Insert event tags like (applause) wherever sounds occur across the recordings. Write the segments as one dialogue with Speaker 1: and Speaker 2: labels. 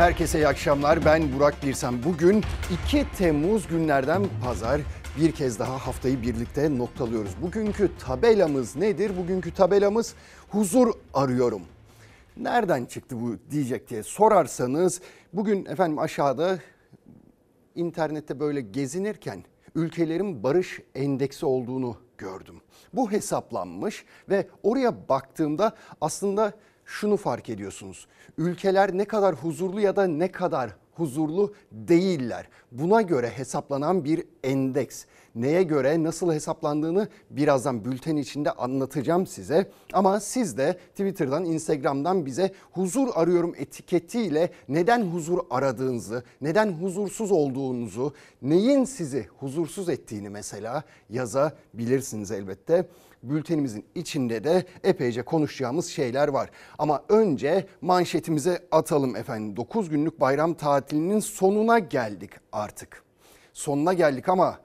Speaker 1: Herkese iyi akşamlar. Ben Burak Birsem. Bugün 2 Temmuz günlerden pazar. Bir kez daha haftayı birlikte noktalıyoruz. Bugünkü tabelamız nedir? Bugünkü tabelamız huzur arıyorum. Nereden çıktı bu diyecek diye sorarsanız bugün efendim aşağıda internette böyle gezinirken ülkelerin barış endeksi olduğunu gördüm. Bu hesaplanmış ve oraya baktığımda aslında şunu fark ediyorsunuz. Ülkeler ne kadar huzurlu ya da ne kadar huzurlu değiller. Buna göre hesaplanan bir endeks. Neye göre nasıl hesaplandığını birazdan bülten içinde anlatacağım size. Ama siz de Twitter'dan, Instagram'dan bize huzur arıyorum etiketiyle neden huzur aradığınızı, neden huzursuz olduğunuzu, neyin sizi huzursuz ettiğini mesela yazabilirsiniz elbette bültenimizin içinde de epeyce konuşacağımız şeyler var. Ama önce manşetimize atalım efendim. 9 günlük bayram tatilinin sonuna geldik artık. Sonuna geldik ama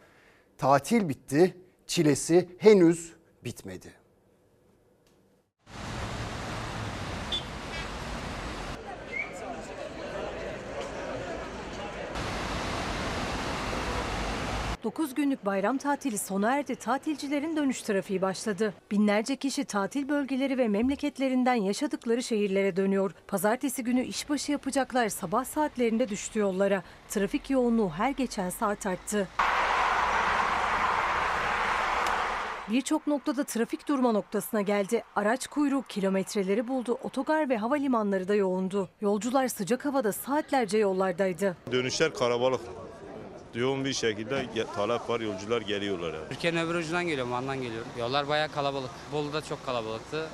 Speaker 1: tatil bitti, çilesi henüz bitmedi.
Speaker 2: 9 günlük bayram tatili sona erdi. Tatilcilerin dönüş trafiği başladı. Binlerce kişi tatil bölgeleri ve memleketlerinden yaşadıkları şehirlere dönüyor. Pazartesi günü işbaşı yapacaklar sabah saatlerinde düştü yollara. Trafik yoğunluğu her geçen saat arttı. Birçok noktada trafik durma noktasına geldi. Araç kuyruğu kilometreleri buldu. Otogar ve havalimanları da yoğundu. Yolcular sıcak havada saatlerce yollardaydı.
Speaker 3: Dönüşler karabalık. Yoğun bir şekilde talep var, yolcular geliyorlar yani.
Speaker 4: Türkiye'nin öbür ucundan geliyorum, Van'dan geliyorum. Yollar bayağı kalabalık. Bolu'da çok kalabalıktı.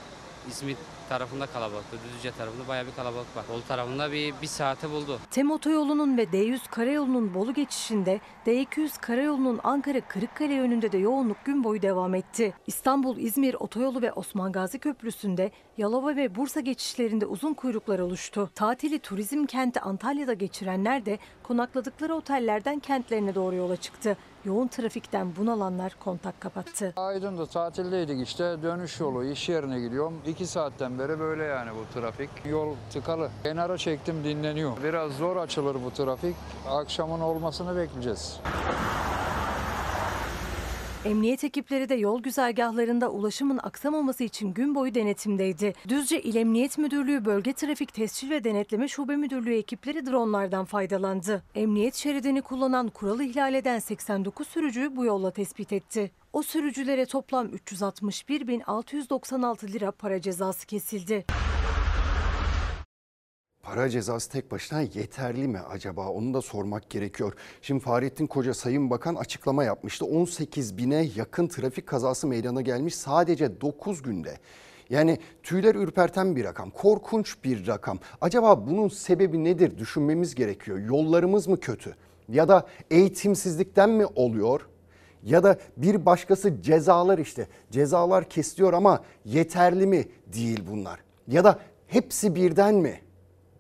Speaker 4: İzmit tarafında kalabalıktı. Düzce tarafında bayağı bir kalabalık var. Bolu tarafında bir, bir saati buldu.
Speaker 2: TEM otoyolunun ve D100 karayolunun Bolu geçişinde, D200 karayolunun Ankara Kırıkkale yönünde de yoğunluk gün boyu devam etti. İstanbul-İzmir otoyolu ve Osman Gazi Köprüsü'nde Yalova ve Bursa geçişlerinde uzun kuyruklar oluştu. Tatili turizm kenti Antalya'da geçirenler de konakladıkları otellerden kentlerine doğru yola çıktı. Yoğun trafikten bunalanlar kontak kapattı.
Speaker 5: Aydın'da tatildeydik işte dönüş yolu iş yerine gidiyorum. İki saatten beri böyle yani bu trafik. Yol tıkalı. Kenara çektim dinleniyor. Biraz zor açılır bu trafik. Akşamın olmasını bekleyeceğiz.
Speaker 2: Emniyet ekipleri de yol güzergahlarında ulaşımın aksamaması için gün boyu denetimdeydi. Düzce İl Emniyet Müdürlüğü Bölge Trafik Tescil ve Denetleme Şube Müdürlüğü ekipleri dronlardan faydalandı. Emniyet şeridini kullanan kuralı ihlal eden 89 sürücüyü bu yolla tespit etti. O sürücülere toplam 361.696 lira para cezası kesildi.
Speaker 1: Para cezası tek başına yeterli mi acaba? Onu da sormak gerekiyor. Şimdi Fahrettin Koca Sayın Bakan açıklama yapmıştı. 18 bine yakın trafik kazası meydana gelmiş sadece 9 günde. Yani tüyler ürperten bir rakam, korkunç bir rakam. Acaba bunun sebebi nedir düşünmemiz gerekiyor. Yollarımız mı kötü? Ya da eğitimsizlikten mi oluyor? Ya da bir başkası cezalar işte. Cezalar kesiliyor ama yeterli mi değil bunlar? Ya da hepsi birden mi?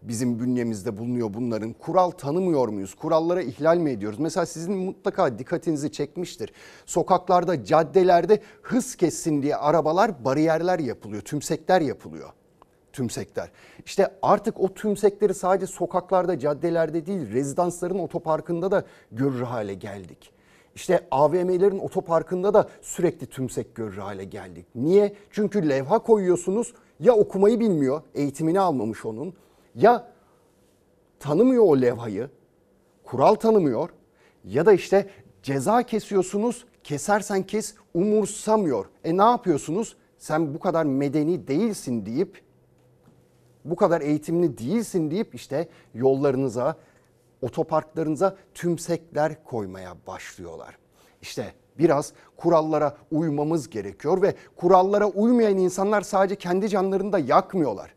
Speaker 1: Bizim bünyemizde bulunuyor bunların? Kural tanımıyor muyuz? Kurallara ihlal mi ediyoruz? Mesela sizin mutlaka dikkatinizi çekmiştir. Sokaklarda, caddelerde hız kessin diye arabalar bariyerler yapılıyor, tümsekler yapılıyor. Tümsekler. İşte artık o tümsekleri sadece sokaklarda, caddelerde değil, rezidansların otoparkında da görür hale geldik. İşte AVM'lerin otoparkında da sürekli tümsek görür hale geldik. Niye? Çünkü levha koyuyorsunuz ya okumayı bilmiyor, eğitimini almamış onun ya tanımıyor o levhayı, kural tanımıyor ya da işte ceza kesiyorsunuz, kesersen kes umursamıyor. E ne yapıyorsunuz? Sen bu kadar medeni değilsin deyip bu kadar eğitimli değilsin deyip işte yollarınıza, otoparklarınıza tümsekler koymaya başlıyorlar. İşte biraz kurallara uymamız gerekiyor ve kurallara uymayan insanlar sadece kendi canlarını da yakmıyorlar.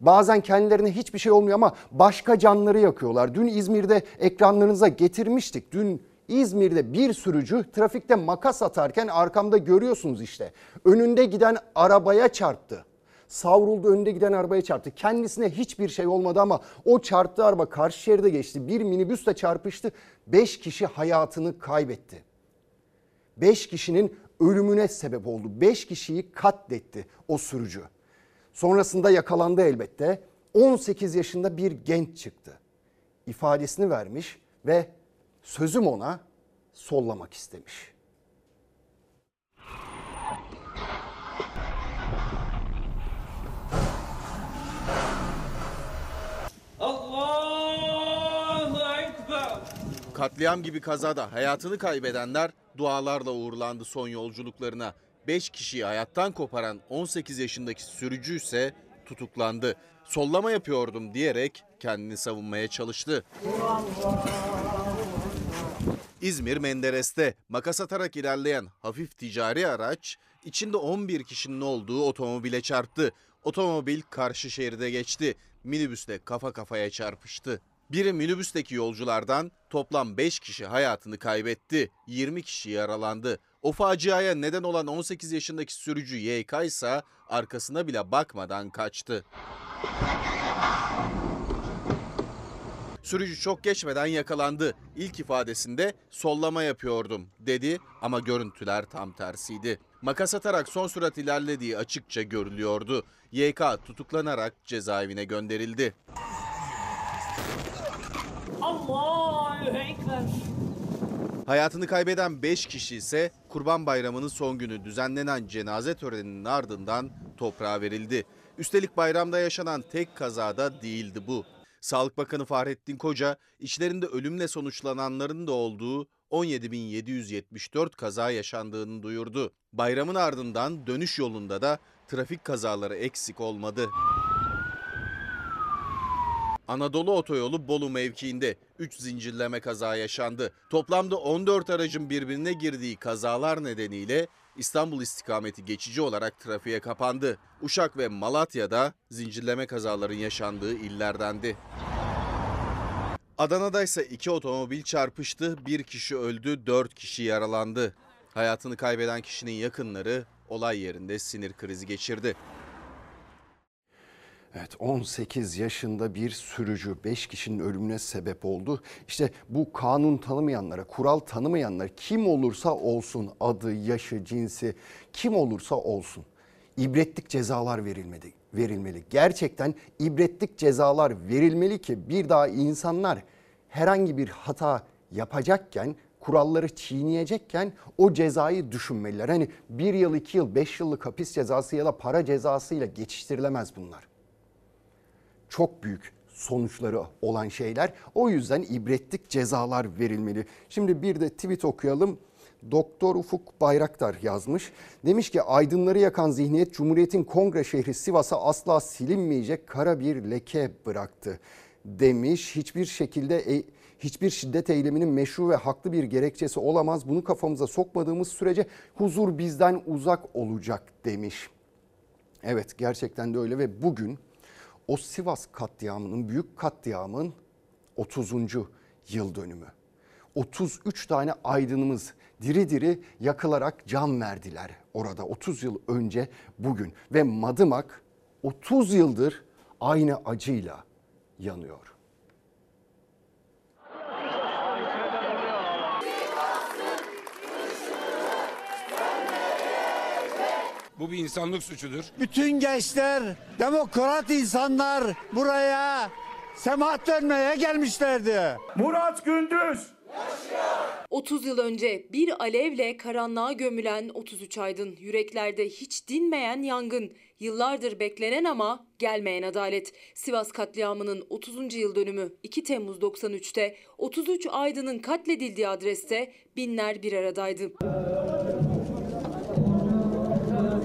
Speaker 1: Bazen kendilerine hiçbir şey olmuyor ama başka canları yakıyorlar. Dün İzmir'de ekranlarınıza getirmiştik. Dün İzmir'de bir sürücü trafikte makas atarken arkamda görüyorsunuz işte. Önünde giden arabaya çarptı. Savruldu önünde giden arabaya çarptı. Kendisine hiçbir şey olmadı ama o çarptığı araba karşı şeride geçti. Bir minibüsle çarpıştı. Beş kişi hayatını kaybetti. Beş kişinin ölümüne sebep oldu. Beş kişiyi katletti o sürücü. Sonrasında yakalandı elbette. 18 yaşında bir genç çıktı. İfadesini vermiş ve sözüm ona sollamak istemiş.
Speaker 6: Allahu Ekber.
Speaker 7: Katliam gibi kazada hayatını kaybedenler dualarla uğurlandı son yolculuklarına. 5 kişiyi hayattan koparan 18 yaşındaki sürücü ise tutuklandı. Sollama yapıyordum diyerek kendini savunmaya çalıştı. İzmir Menderes'te makas atarak ilerleyen hafif ticari araç içinde 11 kişinin olduğu otomobile çarptı. Otomobil karşı şeride geçti. Minibüsle kafa kafaya çarpıştı. Biri minibüsteki yolculardan toplam 5 kişi hayatını kaybetti. 20 kişi yaralandı. O faciaya neden olan 18 yaşındaki sürücü YK ise arkasına bile bakmadan kaçtı. Sürücü çok geçmeden yakalandı. İlk ifadesinde sollama yapıyordum dedi ama görüntüler tam tersiydi. Makas atarak son sürat ilerlediği açıkça görülüyordu. YK tutuklanarak cezaevine gönderildi.
Speaker 6: Allahu Ekber.
Speaker 7: Hayatını kaybeden 5 kişi ise Kurban Bayramı'nın son günü düzenlenen cenaze töreninin ardından toprağa verildi. Üstelik bayramda yaşanan tek kazada değildi bu. Sağlık Bakanı Fahrettin Koca, içlerinde ölümle sonuçlananların da olduğu 17.774 kaza yaşandığını duyurdu. Bayramın ardından dönüş yolunda da trafik kazaları eksik olmadı. Anadolu Otoyolu Bolu mevkiinde 3 zincirleme kaza yaşandı. Toplamda 14 aracın birbirine girdiği kazalar nedeniyle İstanbul istikameti geçici olarak trafiğe kapandı. Uşak ve Malatya'da zincirleme kazaların yaşandığı illerdendi. Adana'da ise iki otomobil çarpıştı. Bir kişi öldü, dört kişi yaralandı. Hayatını kaybeden kişinin yakınları olay yerinde sinir krizi geçirdi.
Speaker 1: Evet 18 yaşında bir sürücü 5 kişinin ölümüne sebep oldu. İşte bu kanun tanımayanlara, kural tanımayanlar kim olursa olsun adı, yaşı, cinsi kim olursa olsun ibretlik cezalar verilmeli. verilmeli. Gerçekten ibretlik cezalar verilmeli ki bir daha insanlar herhangi bir hata yapacakken kuralları çiğneyecekken o cezayı düşünmeliler. Hani bir yıl, iki yıl, beş yıllık hapis cezası ya da para cezasıyla geçiştirilemez bunlar çok büyük sonuçları olan şeyler. O yüzden ibretlik cezalar verilmeli. Şimdi bir de tweet okuyalım. Doktor Ufuk Bayraktar yazmış. Demiş ki aydınları yakan zihniyet Cumhuriyet'in kongre şehri Sivas'a asla silinmeyecek kara bir leke bıraktı demiş. Hiçbir şekilde e, hiçbir şiddet eyleminin meşru ve haklı bir gerekçesi olamaz. Bunu kafamıza sokmadığımız sürece huzur bizden uzak olacak demiş. Evet gerçekten de öyle ve bugün o Sivas katliamının, büyük katliamın 30. yıl dönümü. 33 tane aydınımız diri diri yakılarak can verdiler orada 30 yıl önce bugün. Ve Madımak 30 yıldır aynı acıyla yanıyor.
Speaker 8: Bu bir insanlık suçudur.
Speaker 9: Bütün gençler, demokrat insanlar buraya semahat dönmeye gelmişlerdi.
Speaker 10: Murat Gündüz.
Speaker 11: 30 yıl önce bir alevle karanlığa gömülen 33 aydın, yüreklerde hiç dinmeyen yangın, yıllardır beklenen ama gelmeyen adalet. Sivas katliamının 30. yıl dönümü 2 Temmuz 93'te 33 aydının katledildiği adreste binler bir aradaydı.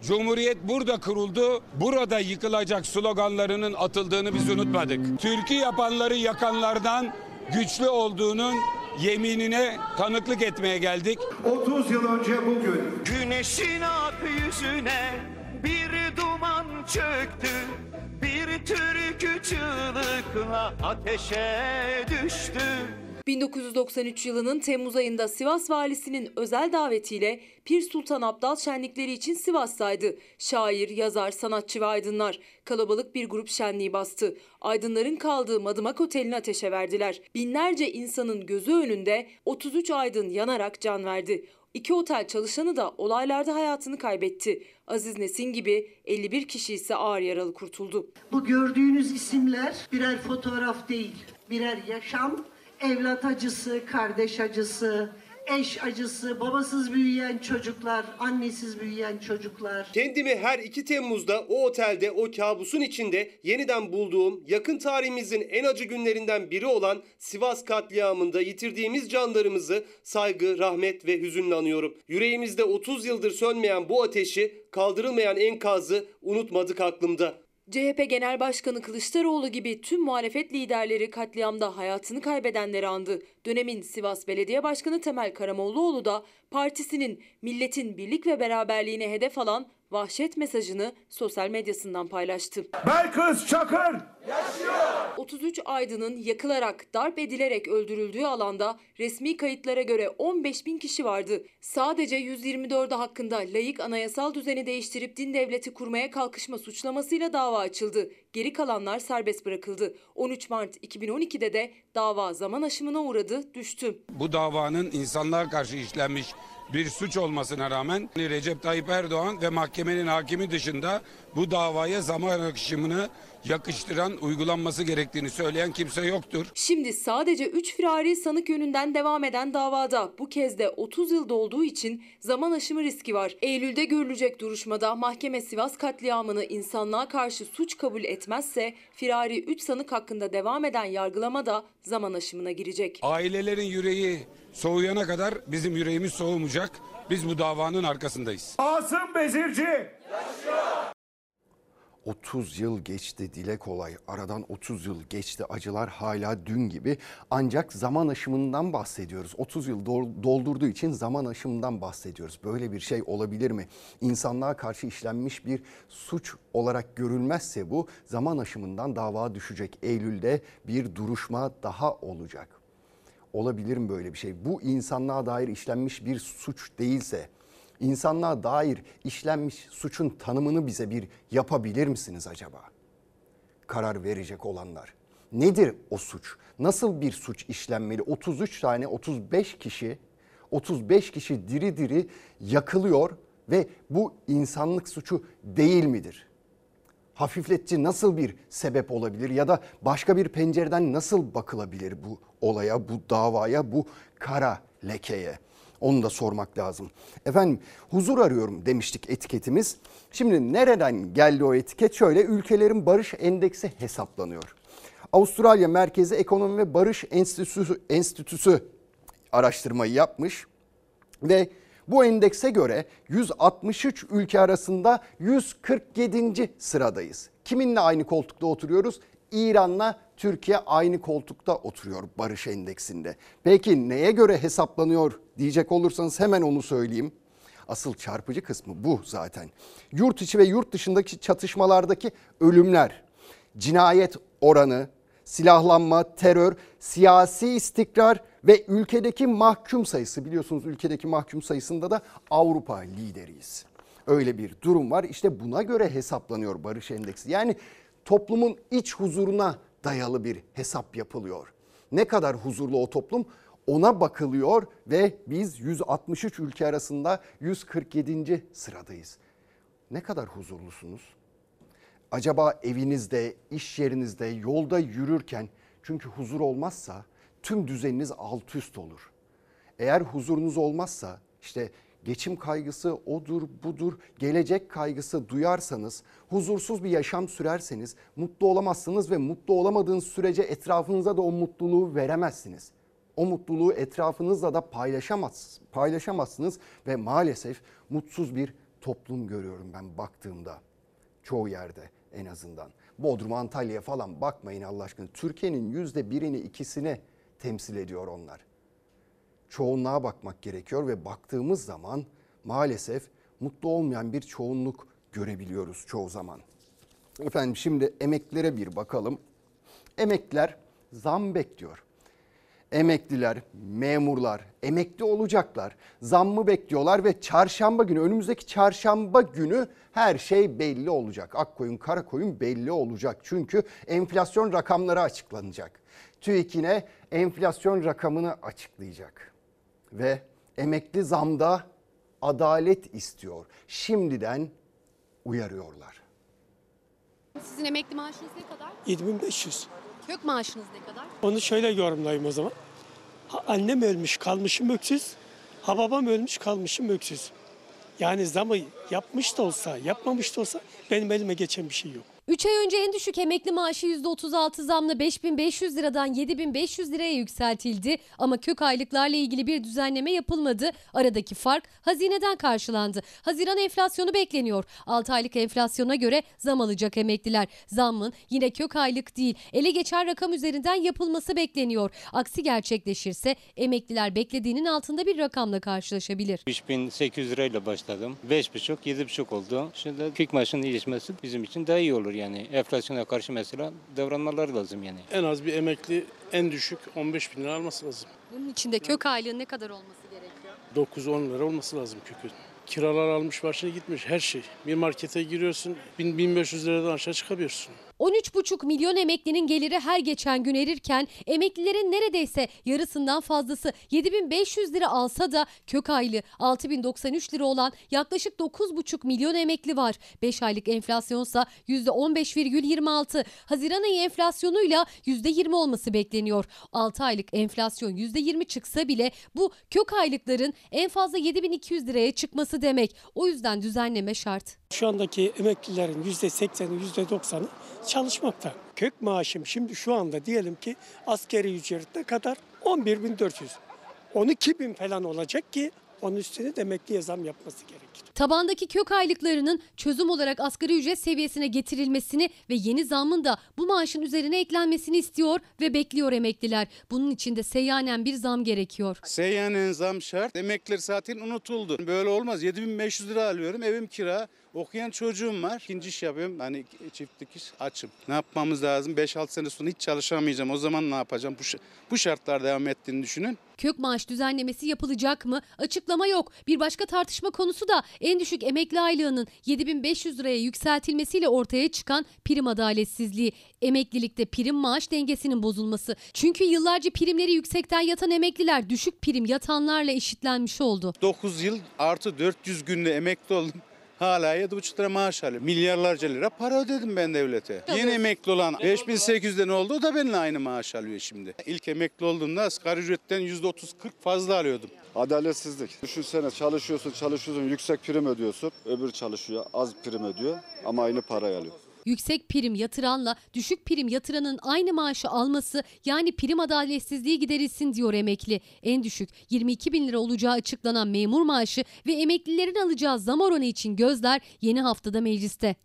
Speaker 8: Cumhuriyet burada kuruldu, burada yıkılacak sloganlarının atıldığını biz unutmadık. Türkü yapanları yakanlardan güçlü olduğunun yeminine tanıklık etmeye geldik.
Speaker 10: 30 yıl önce bugün
Speaker 12: Güneşin ak yüzüne bir duman çöktü Bir türkü çığlıkla ateşe düştü
Speaker 11: 1993 yılının Temmuz ayında Sivas valisinin özel davetiyle Pir Sultan Abdal şenlikleri için Sivas'taydı. Şair, yazar, sanatçı ve aydınlar kalabalık bir grup şenliği bastı. Aydınların kaldığı Madımak Oteli'ni ateşe verdiler. Binlerce insanın gözü önünde 33 aydın yanarak can verdi. İki otel çalışanı da olaylarda hayatını kaybetti. Aziz Nesin gibi 51 kişi ise ağır yaralı kurtuldu.
Speaker 13: Bu gördüğünüz isimler birer fotoğraf değil, birer yaşam, evlat acısı, kardeş acısı, eş acısı, babasız büyüyen çocuklar, annesiz büyüyen çocuklar.
Speaker 14: Kendimi her 2 Temmuz'da o otelde o kabusun içinde yeniden bulduğum yakın tarihimizin en acı günlerinden biri olan Sivas katliamında yitirdiğimiz canlarımızı saygı, rahmet ve hüzünle anıyorum. Yüreğimizde 30 yıldır sönmeyen bu ateşi, kaldırılmayan enkazı unutmadık aklımda.
Speaker 11: CHP Genel Başkanı Kılıçdaroğlu gibi tüm muhalefet liderleri katliamda hayatını kaybedenleri andı. Dönemin Sivas Belediye Başkanı Temel Karamollaoğlu da partisinin milletin birlik ve beraberliğine hedef alan vahşet mesajını sosyal medyasından paylaştı.
Speaker 10: Belkıs Çakır
Speaker 11: 33 aydının yakılarak, darp edilerek öldürüldüğü alanda resmi kayıtlara göre 15 bin kişi vardı. Sadece 124'ü hakkında layık anayasal düzeni değiştirip din devleti kurmaya kalkışma suçlamasıyla dava açıldı. Geri kalanlar serbest bırakıldı. 13 Mart 2012'de de dava zaman aşımına uğradı, düştü.
Speaker 8: Bu davanın insanlığa karşı işlenmiş bir suç olmasına rağmen Recep Tayyip Erdoğan ve mahkemenin hakimi dışında bu davaya zaman akışımını yakıştıran, uygulanması gerektiğini söyleyen kimse yoktur.
Speaker 11: Şimdi sadece 3 firari sanık yönünden devam eden davada bu kez de 30 yıl dolduğu için zaman aşımı riski var. Eylül'de görülecek duruşmada mahkeme Sivas katliamını insanlığa karşı suç kabul etmezse firari 3 sanık hakkında devam eden yargılama da zaman aşımına girecek.
Speaker 8: Ailelerin yüreği soğuyana kadar bizim yüreğimiz soğumayacak. Biz bu davanın arkasındayız.
Speaker 10: Asım Bezirci
Speaker 1: 30 yıl geçti dile kolay. Aradan 30 yıl geçti. Acılar hala dün gibi. Ancak zaman aşımından bahsediyoruz. 30 yıl dol- doldurduğu için zaman aşımından bahsediyoruz. Böyle bir şey olabilir mi? İnsanlığa karşı işlenmiş bir suç olarak görülmezse bu zaman aşımından dava düşecek. Eylül'de bir duruşma daha olacak. Olabilir mi böyle bir şey? Bu insanlığa dair işlenmiş bir suç değilse insanlığa dair işlenmiş suçun tanımını bize bir yapabilir misiniz acaba? Karar verecek olanlar. Nedir o suç? Nasıl bir suç işlenmeli? 33 tane 35 kişi 35 kişi diri diri yakılıyor ve bu insanlık suçu değil midir? Hafifletici nasıl bir sebep olabilir ya da başka bir pencereden nasıl bakılabilir bu olaya, bu davaya, bu kara lekeye? Onu da sormak lazım. Efendim huzur arıyorum demiştik etiketimiz. Şimdi nereden geldi o etiket? Şöyle ülkelerin barış endeksi hesaplanıyor. Avustralya Merkezi Ekonomi ve Barış Enstitüsü, Enstitüsü araştırmayı yapmış ve bu endekse göre 163 ülke arasında 147. sıradayız. Kiminle aynı koltukta oturuyoruz? İran'la Türkiye aynı koltukta oturuyor barış endeksinde. Peki neye göre hesaplanıyor diyecek olursanız hemen onu söyleyeyim. Asıl çarpıcı kısmı bu zaten. Yurt içi ve yurt dışındaki çatışmalardaki ölümler, cinayet oranı, silahlanma, terör, siyasi istikrar ve ülkedeki mahkum sayısı biliyorsunuz ülkedeki mahkum sayısında da Avrupa lideriyiz. Öyle bir durum var. İşte buna göre hesaplanıyor barış endeksi. Yani toplumun iç huzuruna dayalı bir hesap yapılıyor. Ne kadar huzurlu o toplum ona bakılıyor ve biz 163 ülke arasında 147. sıradayız. Ne kadar huzurlusunuz? Acaba evinizde, iş yerinizde, yolda yürürken çünkü huzur olmazsa tüm düzeniniz alt üst olur. Eğer huzurunuz olmazsa işte geçim kaygısı odur budur gelecek kaygısı duyarsanız huzursuz bir yaşam sürerseniz mutlu olamazsınız ve mutlu olamadığınız sürece etrafınıza da o mutluluğu veremezsiniz. O mutluluğu etrafınızla da paylaşamaz, paylaşamazsınız ve maalesef mutsuz bir toplum görüyorum ben baktığımda. Çoğu yerde en azından. Bodrum, Antalya falan bakmayın Allah aşkına. Türkiye'nin yüzde birini ikisini temsil ediyor onlar. Çoğunluğa bakmak gerekiyor ve baktığımız zaman maalesef mutlu olmayan bir çoğunluk görebiliyoruz çoğu zaman. Efendim şimdi emeklilere bir bakalım. Emekliler zam bekliyor. Emekliler, memurlar emekli olacaklar. Zammı bekliyorlar ve çarşamba günü önümüzdeki çarşamba günü her şey belli olacak. Akkoyun, Karakoyun belli olacak. Çünkü enflasyon rakamları açıklanacak. TÜİK yine enflasyon rakamını açıklayacak. Ve Emekli zamda adalet istiyor. Şimdiden uyarıyorlar.
Speaker 15: Sizin emekli maaşınız ne kadar?
Speaker 16: 7500.
Speaker 15: Kök maaşınız ne kadar?
Speaker 16: Onu şöyle yorumlayayım o zaman. Ha, annem ölmüş kalmışım öksüz. Ha babam ölmüş kalmışım öksüz. Yani zamı yapmış da olsa yapmamış da olsa benim elime geçen bir şey yok.
Speaker 15: 3 ay önce en düşük emekli maaşı %36 zamla 5500 liradan 7500 liraya yükseltildi. Ama kök aylıklarla ilgili bir düzenleme yapılmadı. Aradaki fark hazineden karşılandı. Haziran enflasyonu bekleniyor. 6 aylık enflasyona göre zam alacak emekliler. Zammın yine kök aylık değil ele geçen rakam üzerinden yapılması bekleniyor. Aksi gerçekleşirse emekliler beklediğinin altında bir rakamla karşılaşabilir.
Speaker 17: 3800 lirayla başladım. 5,5 7,5 oldu. Şimdi kök maaşının iyileşmesi bizim için daha iyi olur yani. Enflasyona karşı mesela davranmaları lazım yani.
Speaker 18: En az bir emekli en düşük 15 bin lira alması lazım.
Speaker 15: Bunun içinde kök aylığın ne kadar olması gerekiyor?
Speaker 18: 9-10 lira olması lazım kökü. Kiralar almış başına gitmiş her şey. Bir markete giriyorsun 1000-1500 liradan aşağı çıkamıyorsun.
Speaker 15: 13,5 milyon emeklinin geliri her geçen gün erirken emeklilerin neredeyse yarısından fazlası 7500 lira alsa da kök aylığı 6093 lira olan yaklaşık 9,5 milyon emekli var. 5 aylık enflasyonsa %15,26. Haziran ayı enflasyonuyla %20 olması bekleniyor. 6 aylık enflasyon %20 çıksa bile bu kök aylıkların en fazla 7200 liraya çıkması demek. O yüzden düzenleme şart.
Speaker 16: Şu andaki emeklilerin %80'i %90'ı çalışmakta. Kök maaşım şimdi şu anda diyelim ki askeri ücret ne kadar? 11.400. 12.000 falan olacak ki onun üstüne de emekliye zam yapması gerekir.
Speaker 15: Tabandaki kök aylıklarının çözüm olarak asgari ücret seviyesine getirilmesini ve yeni zammın da bu maaşın üzerine eklenmesini istiyor ve bekliyor emekliler. Bunun için de seyyanen bir zam gerekiyor.
Speaker 19: Seyyanen zam şart. Emekliler zaten unutuldu. Böyle olmaz. 7500 lira alıyorum. Evim kira. Okuyan çocuğum var. İkinci iş yapıyorum. Hani çiftlik iş açım. Ne yapmamız lazım? 5-6 sene sonra hiç çalışamayacağım. O zaman ne yapacağım? Bu, bu şartlar devam ettiğini düşünün.
Speaker 15: Kök maaş düzenlemesi yapılacak mı? Açıklama yok. Bir başka tartışma konusu da en düşük emekli aylığının 7500 liraya yükseltilmesiyle ortaya çıkan prim adaletsizliği. Emeklilikte prim maaş dengesinin bozulması. Çünkü yıllarca primleri yüksekten yatan emekliler düşük prim yatanlarla eşitlenmiş oldu.
Speaker 19: 9 yıl artı 400 günde emekli oldum. Hala 7,5 lira maaş alıyorum. Milyarlarca lira para ödedim ben devlete. Yeni emekli olan 5800'den oldu o da benimle aynı maaş alıyor şimdi. İlk emekli olduğumda asgari ücretten %30-40 fazla alıyordum.
Speaker 20: Adaletsizlik. Düşünsene çalışıyorsun çalışıyorsun yüksek prim ödüyorsun. Öbür çalışıyor az prim ödüyor ama aynı parayı alıyor.
Speaker 15: Yüksek prim yatıranla düşük prim yatıranın aynı maaşı alması yani prim adaletsizliği giderilsin diyor emekli. En düşük 22 bin lira olacağı açıklanan memur maaşı ve emeklilerin alacağı zam oranı için gözler yeni haftada mecliste.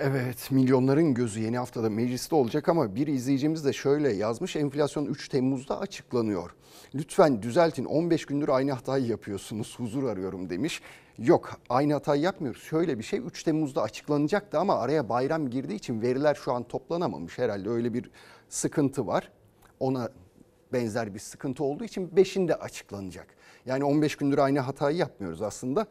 Speaker 1: Evet milyonların gözü yeni haftada mecliste olacak ama bir izleyicimiz de şöyle yazmış enflasyon 3 Temmuz'da açıklanıyor. Lütfen düzeltin 15 gündür aynı hatayı yapıyorsunuz huzur arıyorum demiş. Yok aynı hatayı yapmıyoruz. Şöyle bir şey 3 Temmuz'da açıklanacaktı ama araya bayram girdiği için veriler şu an toplanamamış herhalde öyle bir sıkıntı var. Ona benzer bir sıkıntı olduğu için 5'inde açıklanacak. Yani 15 gündür aynı hatayı yapmıyoruz aslında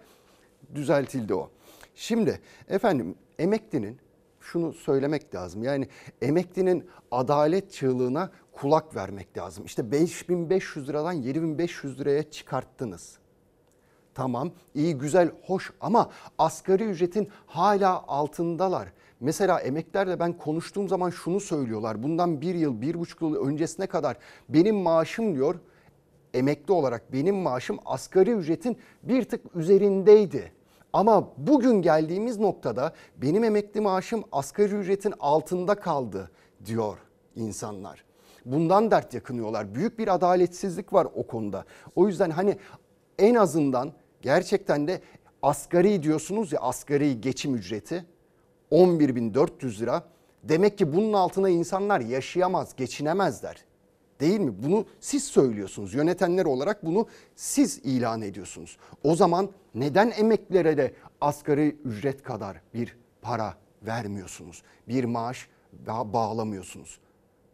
Speaker 1: düzeltildi o. Şimdi efendim emeklinin şunu söylemek lazım. Yani emeklinin adalet çığlığına kulak vermek lazım. İşte 5500 liradan 7500 liraya çıkarttınız. Tamam iyi güzel hoş ama asgari ücretin hala altındalar. Mesela emeklerle ben konuştuğum zaman şunu söylüyorlar. Bundan bir yıl, bir buçuk yıl öncesine kadar benim maaşım diyor emekli olarak benim maaşım asgari ücretin bir tık üzerindeydi. Ama bugün geldiğimiz noktada benim emekli maaşım asgari ücretin altında kaldı diyor insanlar. Bundan dert yakınıyorlar. Büyük bir adaletsizlik var o konuda. O yüzden hani en azından gerçekten de asgari diyorsunuz ya asgari geçim ücreti 11.400 lira. Demek ki bunun altına insanlar yaşayamaz, geçinemezler. Değil mi? Bunu siz söylüyorsunuz. Yönetenler olarak bunu siz ilan ediyorsunuz. O zaman neden emeklilere de asgari ücret kadar bir para vermiyorsunuz? Bir maaş bağlamıyorsunuz.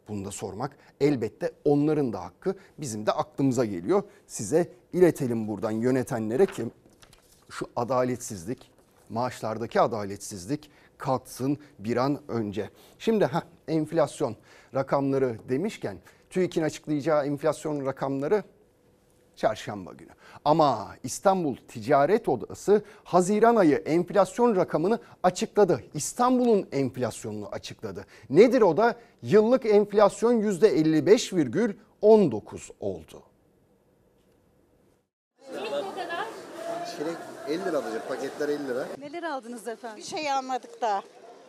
Speaker 1: Bunu da sormak elbette onların da hakkı. Bizim de aklımıza geliyor. Size iletelim buradan yönetenlere ki şu adaletsizlik, maaşlardaki adaletsizlik kalksın bir an önce. Şimdi ha enflasyon rakamları demişken TÜİK'in açıklayacağı enflasyon rakamları çarşamba günü. Ama İstanbul Ticaret Odası Haziran ayı enflasyon rakamını açıkladı. İstanbul'un enflasyonunu açıkladı. Nedir o da? Yıllık enflasyon %55,19 oldu.
Speaker 21: Çilek 50 lira alacak. Paketler 50 lira.
Speaker 22: Neler aldınız efendim?
Speaker 23: Bir şey almadık daha.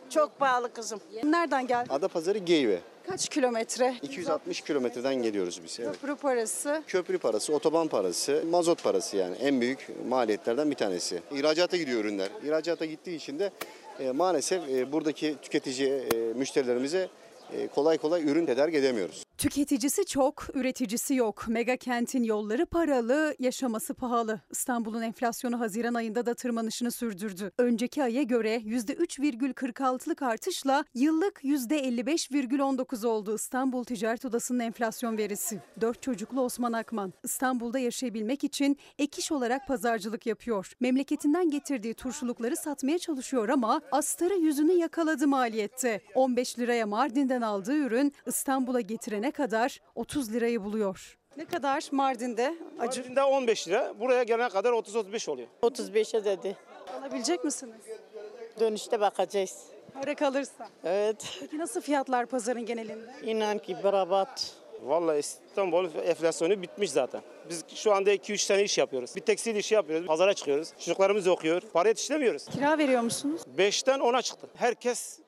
Speaker 23: Çok pahalı kızım.
Speaker 22: Nereden geldi?
Speaker 21: Adapazarı Geyve.
Speaker 22: Kaç kilometre?
Speaker 21: 260 kilometreden geliyoruz biz. Evet.
Speaker 22: Köprü parası.
Speaker 21: Köprü parası, otoban parası, mazot parası yani en büyük maliyetlerden bir tanesi. İhracata gidiyor ürünler. İhracata gittiği için de e, maalesef e, buradaki tüketici e, müşterilerimize e, kolay kolay ürün tedarik edemiyoruz.
Speaker 22: Tüketicisi çok, üreticisi yok. Mega kentin yolları paralı, yaşaması pahalı. İstanbul'un enflasyonu Haziran ayında da tırmanışını sürdürdü. Önceki aya göre %3,46'lık artışla yıllık %55,19 oldu İstanbul Ticaret Odası'nın enflasyon verisi. Dört çocuklu Osman Akman, İstanbul'da yaşayabilmek için ek iş olarak pazarcılık yapıyor. Memleketinden getirdiği turşulukları satmaya çalışıyor ama astarı yüzünü yakaladı maliyette. 15 liraya Mardin'den aldığı ürün İstanbul'a getirene kadar 30 lirayı buluyor. Ne kadar Mardin'de acı?
Speaker 24: Mardin'de 15 lira, buraya gelene kadar 30-35 oluyor.
Speaker 23: 35'e dedi.
Speaker 22: Alabilecek misiniz?
Speaker 23: Dönüşte bakacağız.
Speaker 22: Para kalırsa.
Speaker 23: Evet.
Speaker 22: Peki nasıl fiyatlar pazarın genelinde?
Speaker 23: İnan ki berabat.
Speaker 24: Vallahi İstanbul enflasyonu bitmiş zaten. Biz şu anda 2-3 tane iş yapıyoruz. Bir tekstil işi yapıyoruz, pazara çıkıyoruz. Çocuklarımız okuyor, para yetiştiremiyoruz.
Speaker 22: Kira veriyor musunuz?
Speaker 24: 5'ten 10'a çıktı. Herkes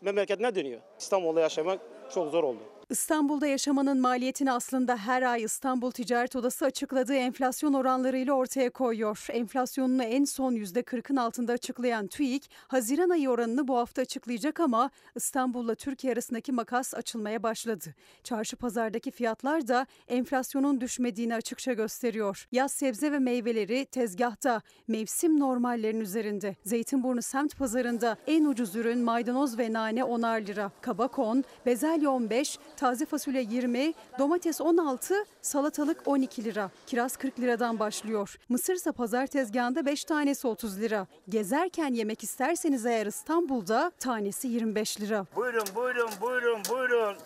Speaker 24: memleketine dönüyor. İstanbul'da yaşamak çok zor oldu.
Speaker 22: İstanbul'da yaşamanın maliyetini aslında her ay İstanbul Ticaret Odası açıkladığı enflasyon oranlarıyla ortaya koyuyor. Enflasyonunu en son %40'ın altında açıklayan TÜİK, Haziran ayı oranını bu hafta açıklayacak ama İstanbul'la Türkiye arasındaki makas açılmaya başladı. Çarşı pazardaki fiyatlar da enflasyonun düşmediğini açıkça gösteriyor. Yaz sebze ve meyveleri tezgahta mevsim normallerin üzerinde. Zeytinburnu semt pazarında en ucuz ürün maydanoz ve nane 10'ar lira. Kabak 10, bezelye 15, taze fasulye 20, domates 16, salatalık 12 lira. Kiraz 40 liradan başlıyor. Mısırsa pazar tezgahında 5 tanesi 30 lira. Gezerken yemek isterseniz eğer İstanbul'da tanesi 25 lira.
Speaker 25: Buyurun, buyurun, buyurun, buyurun.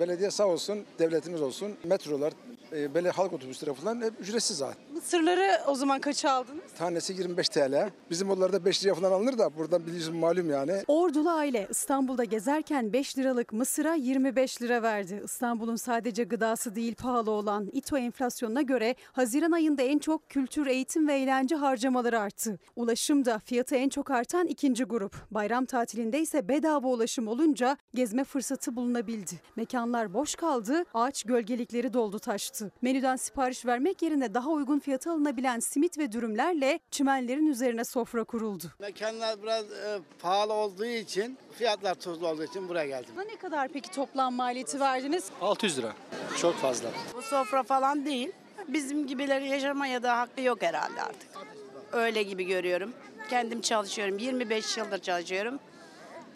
Speaker 26: Belediye sağ olsun, devletimiz olsun, metrolar, e, belediye halk otobüsleri falan hep ücretsiz zaten.
Speaker 22: Mısırları o zaman kaça aldınız?
Speaker 26: Tanesi 25 TL. Bizim oralarda 5 liraya falan alınır da buradan biliyorsun malum yani.
Speaker 22: Ordulu aile İstanbul'da gezerken 5 liralık mısıra 25 lira verdi. İstanbul'un sadece gıdası değil pahalı olan İTO enflasyonuna göre Haziran ayında en çok kültür, eğitim ve eğlence harcamaları arttı. Ulaşım da fiyatı en çok artan ikinci grup. Bayram tatilinde ise bedava ulaşım olunca gezme fırsatı bulunabildi. Mekanlar boş kaldı, ağaç gölgelikleri doldu taştı. Menüden sipariş vermek yerine daha uygun fiyata alınabilen simit ve dürümlerle çimenlerin üzerine sofra kuruldu.
Speaker 27: Mekanlar biraz e, pahalı olduğu için, fiyatlar tuzlu olduğu için buraya geldim.
Speaker 22: Ne kadar peki toplam maliyeti verdiniz?
Speaker 26: 600 lira. Çok fazla.
Speaker 23: Bu sofra falan değil. Bizim gibileri yaşamaya da hakkı yok herhalde artık. Öyle gibi görüyorum. Kendim çalışıyorum. 25 yıldır çalışıyorum.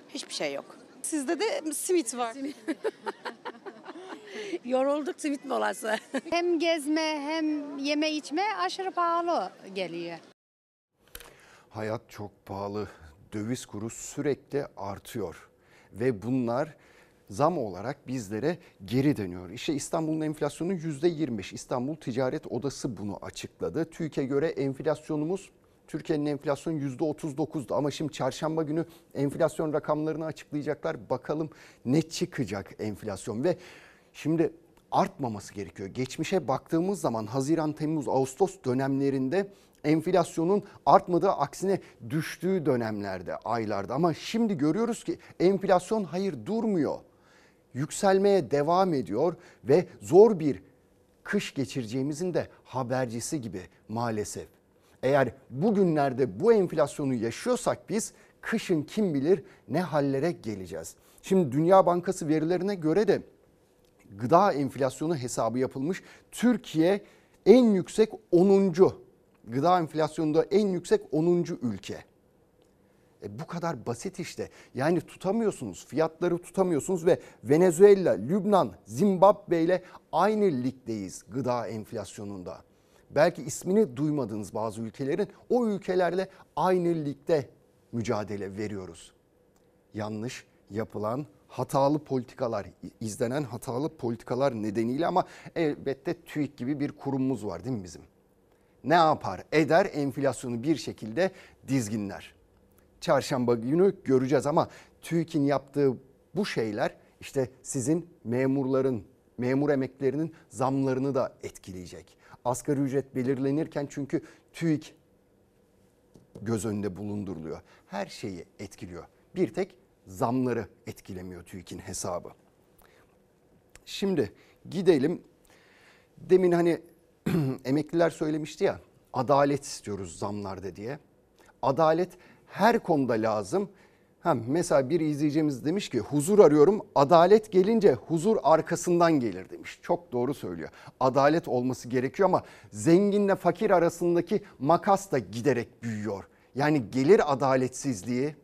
Speaker 23: Hiçbir şey yok.
Speaker 22: Sizde de simit var. (laughs) (laughs)
Speaker 23: Yorulduk simit molası. (laughs)
Speaker 28: Hem gezme hem yeme içme aşırı pahalı geliyor.
Speaker 1: Hayat çok pahalı. Döviz kuru sürekli artıyor. Ve bunlar zam olarak bizlere geri dönüyor. İşte İstanbul'un enflasyonu %25. İstanbul Ticaret Odası bunu açıkladı. TÜİK'e göre enflasyonumuz Türkiye'nin enflasyonu %39'du ama şimdi çarşamba günü enflasyon rakamlarını açıklayacaklar. Bakalım ne çıkacak enflasyon ve şimdi artmaması gerekiyor. Geçmişe baktığımız zaman Haziran, Temmuz, Ağustos dönemlerinde enflasyonun artmadığı aksine düştüğü dönemlerde, aylarda ama şimdi görüyoruz ki enflasyon hayır durmuyor. Yükselmeye devam ediyor ve zor bir kış geçireceğimizin de habercisi gibi maalesef. Eğer bugünlerde bu enflasyonu yaşıyorsak biz kışın kim bilir ne hallere geleceğiz. Şimdi Dünya Bankası verilerine göre de gıda enflasyonu hesabı yapılmış. Türkiye en yüksek 10. gıda enflasyonunda en yüksek 10. ülke. E bu kadar basit işte. Yani tutamıyorsunuz, fiyatları tutamıyorsunuz ve Venezuela, Lübnan, Zimbabwe ile aynı ligdeyiz gıda enflasyonunda. Belki ismini duymadığınız bazı ülkelerin o ülkelerle aynı ligde mücadele veriyoruz. Yanlış yapılan hatalı politikalar, izlenen hatalı politikalar nedeniyle ama elbette TÜİK gibi bir kurumumuz var değil mi bizim? Ne yapar? Eder enflasyonu bir şekilde dizginler. Çarşamba günü göreceğiz ama TÜİK'in yaptığı bu şeyler işte sizin memurların, memur emeklerinin zamlarını da etkileyecek. Asgari ücret belirlenirken çünkü TÜİK göz önünde bulunduruluyor. Her şeyi etkiliyor. Bir tek zamları etkilemiyor TÜİK'in hesabı. Şimdi gidelim. Demin hani (clears throat) emekliler söylemişti ya adalet istiyoruz zamlarda diye. Adalet her konuda lazım. Ha, mesela bir izleyicimiz demiş ki huzur arıyorum adalet gelince huzur arkasından gelir demiş. Çok doğru söylüyor. Adalet olması gerekiyor ama zenginle fakir arasındaki makas da giderek büyüyor. Yani gelir adaletsizliği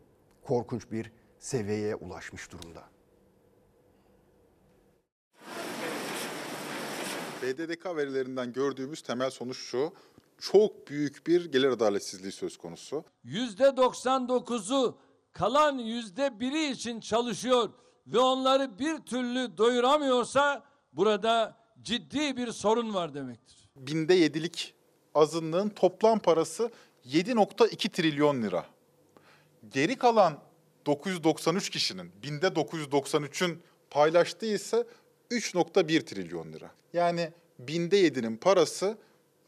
Speaker 1: korkunç bir seviyeye ulaşmış durumda.
Speaker 29: BDDK verilerinden gördüğümüz temel sonuç şu. Çok büyük bir gelir adaletsizliği söz konusu.
Speaker 30: %99'u kalan %1'i için çalışıyor ve onları bir türlü doyuramıyorsa burada ciddi bir sorun var demektir.
Speaker 29: Binde yedilik azınlığın toplam parası 7.2 trilyon lira. Geri kalan 993 kişinin binde 993'ün paylaştığı ise 3.1 trilyon lira. Yani binde 7'nin parası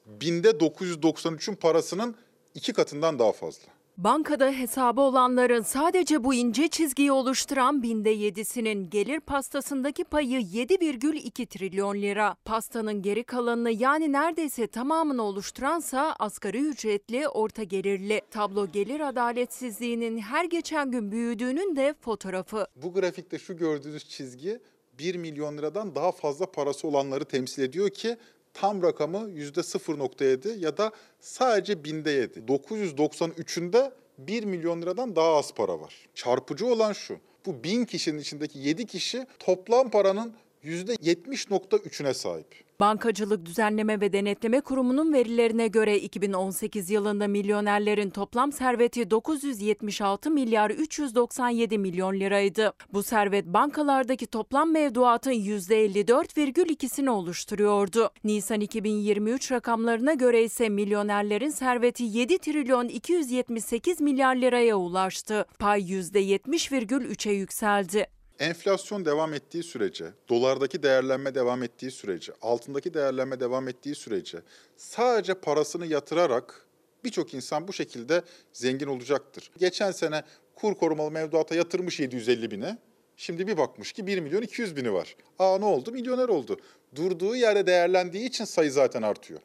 Speaker 29: binde 993'ün parasının iki katından daha fazla.
Speaker 31: Bankada hesabı olanların sadece bu ince çizgiyi oluşturan binde yedisinin gelir pastasındaki payı 7,2 trilyon lira. Pastanın geri kalanını yani neredeyse tamamını oluşturansa asgari ücretli orta gelirli. Tablo gelir adaletsizliğinin her geçen gün büyüdüğünün de fotoğrafı.
Speaker 29: Bu grafikte şu gördüğünüz çizgi 1 milyon liradan daha fazla parası olanları temsil ediyor ki tam rakamı %0.7 ya da sadece binde 7. 993'ünde 1 milyon liradan daha az para var. Çarpıcı olan şu. Bu 1000 kişinin içindeki 7 kişi toplam paranın %70.3'üne sahip.
Speaker 31: Bankacılık Düzenleme ve Denetleme Kurumu'nun verilerine göre 2018 yılında milyonerlerin toplam serveti 976 milyar 397 milyon liraydı. Bu servet bankalardaki toplam mevduatın %54,2'sini oluşturuyordu. Nisan 2023 rakamlarına göre ise milyonerlerin serveti 7 trilyon 278 milyar liraya ulaştı. Pay %70,3'e yükseldi.
Speaker 29: Enflasyon devam ettiği sürece, dolardaki değerlenme devam ettiği sürece, altındaki değerlenme devam ettiği sürece sadece parasını yatırarak birçok insan bu şekilde zengin olacaktır. Geçen sene kur korumalı mevduata yatırmış 750 bine. Şimdi bir bakmış ki 1 milyon 200 bini var. Aa ne oldu? Milyoner oldu. Durduğu yerde değerlendiği için sayı zaten artıyor.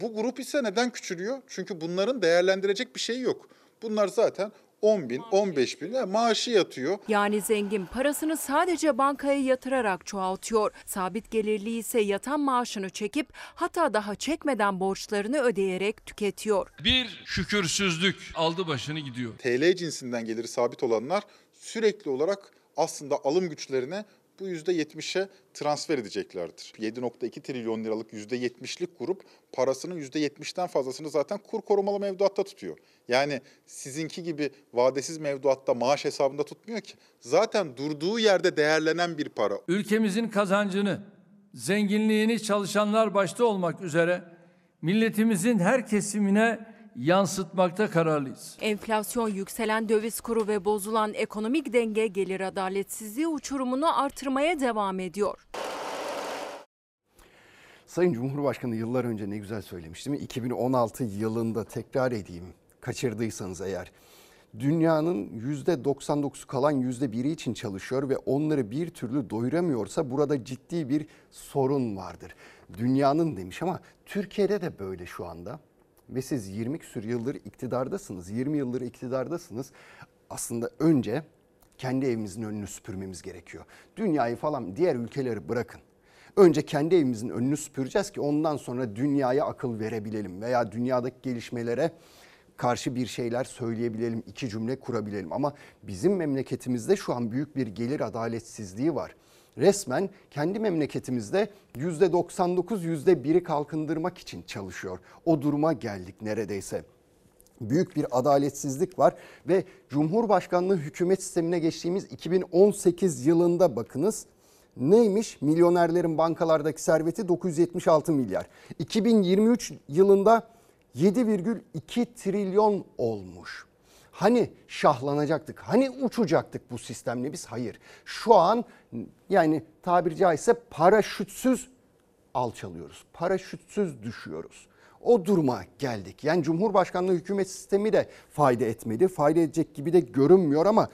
Speaker 29: Bu grup ise neden küçülüyor? Çünkü bunların değerlendirecek bir şeyi yok. Bunlar zaten 10 bin, 15 bin yani maaşı yatıyor.
Speaker 31: Yani zengin parasını sadece bankaya yatırarak çoğaltıyor. Sabit gelirli ise yatan maaşını çekip hatta daha çekmeden borçlarını ödeyerek tüketiyor.
Speaker 30: Bir şükürsüzlük aldı başını gidiyor.
Speaker 29: TL cinsinden geliri sabit olanlar sürekli olarak aslında alım güçlerine bu %70'e transfer edeceklerdir. 7.2 trilyon liralık %70'lik grup parasının %70'ten fazlasını zaten kur korumalı mevduatta tutuyor. Yani sizinki gibi vadesiz mevduatta maaş hesabında tutmuyor ki. Zaten durduğu yerde değerlenen bir para.
Speaker 30: Ülkemizin kazancını, zenginliğini çalışanlar başta olmak üzere milletimizin her kesimine yansıtmakta kararlıyız.
Speaker 31: Enflasyon, yükselen döviz kuru ve bozulan ekonomik denge gelir adaletsizliği uçurumunu artırmaya devam ediyor.
Speaker 1: Sayın Cumhurbaşkanı yıllar önce ne güzel söylemişti mi? 2016 yılında tekrar edeyim kaçırdıysanız eğer. Dünyanın %99'u kalan %1'i için çalışıyor ve onları bir türlü doyuramıyorsa burada ciddi bir sorun vardır. Dünyanın demiş ama Türkiye'de de böyle şu anda ve siz 20 küsur yıldır iktidardasınız, 20 yıldır iktidardasınız. Aslında önce kendi evimizin önünü süpürmemiz gerekiyor. Dünyayı falan diğer ülkeleri bırakın. Önce kendi evimizin önünü süpüreceğiz ki ondan sonra dünyaya akıl verebilelim veya dünyadaki gelişmelere karşı bir şeyler söyleyebilelim, iki cümle kurabilelim. Ama bizim memleketimizde şu an büyük bir gelir adaletsizliği var. Resmen kendi memleketimizde %99 %1'i kalkındırmak için çalışıyor. O duruma geldik neredeyse. büyük bir adaletsizlik var ve Cumhurbaşkanlığı hükümet sistemine geçtiğimiz 2018 yılında bakınız neymiş? Milyonerlerin bankalardaki serveti 976 milyar. 2023 yılında 7,2 trilyon olmuş. Hani şahlanacaktık, hani uçacaktık bu sistemle biz? Hayır. Şu an yani tabiri caizse paraşütsüz alçalıyoruz. Paraşütsüz düşüyoruz. O duruma geldik. Yani Cumhurbaşkanlığı hükümet sistemi de fayda etmedi. Fayda edecek gibi de görünmüyor ama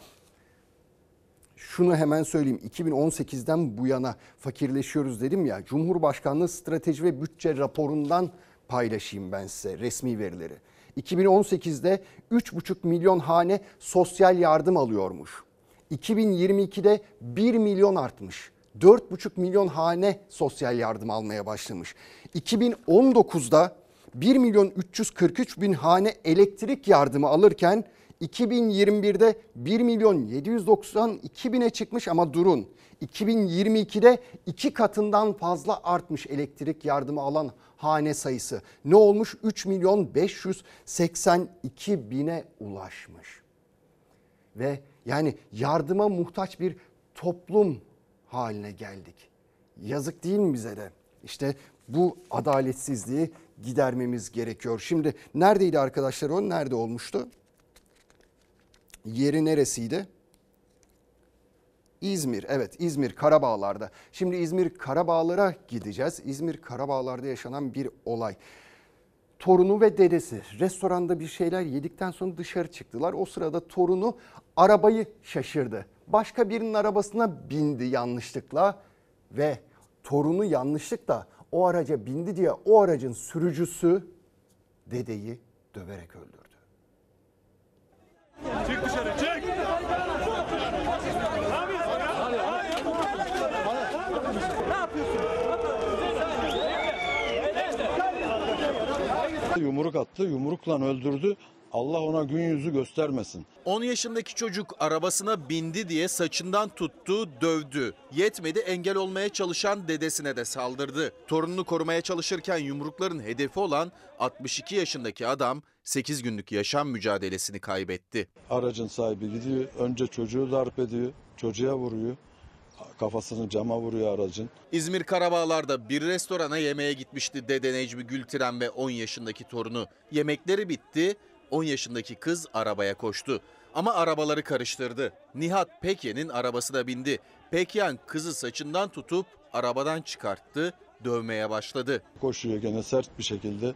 Speaker 1: şunu hemen söyleyeyim. 2018'den bu yana fakirleşiyoruz dedim ya. Cumhurbaşkanlığı strateji ve bütçe raporundan paylaşayım ben size resmi verileri. 2018'de 3,5 milyon hane sosyal yardım alıyormuş. 2022'de 1 milyon artmış. 4,5 milyon hane sosyal yardım almaya başlamış. 2019'da 1 milyon 343 bin hane elektrik yardımı alırken 2021'de 1 milyon 792 bine çıkmış ama durun. 2022'de iki katından fazla artmış elektrik yardımı alan hane sayısı. Ne olmuş? 3 milyon 582 bine ulaşmış. Ve yani yardıma muhtaç bir toplum haline geldik. Yazık değil mi bize de? İşte bu adaletsizliği gidermemiz gerekiyor. Şimdi neredeydi arkadaşlar o? Nerede olmuştu? Yeri neresiydi? İzmir, evet İzmir Karabağlar'da. Şimdi İzmir Karabağlar'a gideceğiz. İzmir Karabağlar'da yaşanan bir olay. Torunu ve dedesi restoranda bir şeyler yedikten sonra dışarı çıktılar. O sırada torunu arabayı şaşırdı. Başka birinin arabasına bindi yanlışlıkla ve torunu yanlışlıkla o araca bindi diye o aracın sürücüsü dedeyi döverek öldürdü.
Speaker 32: Çık dışarı çık.
Speaker 33: Yumruk attı, yumrukla öldürdü. Allah ona gün yüzü göstermesin.
Speaker 7: 10 yaşındaki çocuk arabasına bindi diye saçından tuttu, dövdü. Yetmedi engel olmaya çalışan dedesine de saldırdı. Torununu korumaya çalışırken yumrukların hedefi olan 62 yaşındaki adam 8 günlük yaşam mücadelesini kaybetti.
Speaker 33: Aracın sahibi gidiyor, önce çocuğu darp ediyor, çocuğa vuruyor. Kafasını cama vuruyor aracın.
Speaker 7: İzmir Karabağlar'da bir restorana yemeğe gitmişti Dede Necmi Gültiren ve 10 yaşındaki torunu. Yemekleri bitti, 10 yaşındaki kız arabaya koştu. Ama arabaları karıştırdı. Nihat Pekyen'in arabasına bindi. Pekyen kızı saçından tutup arabadan çıkarttı, dövmeye başladı.
Speaker 33: Koşuyor gene sert bir şekilde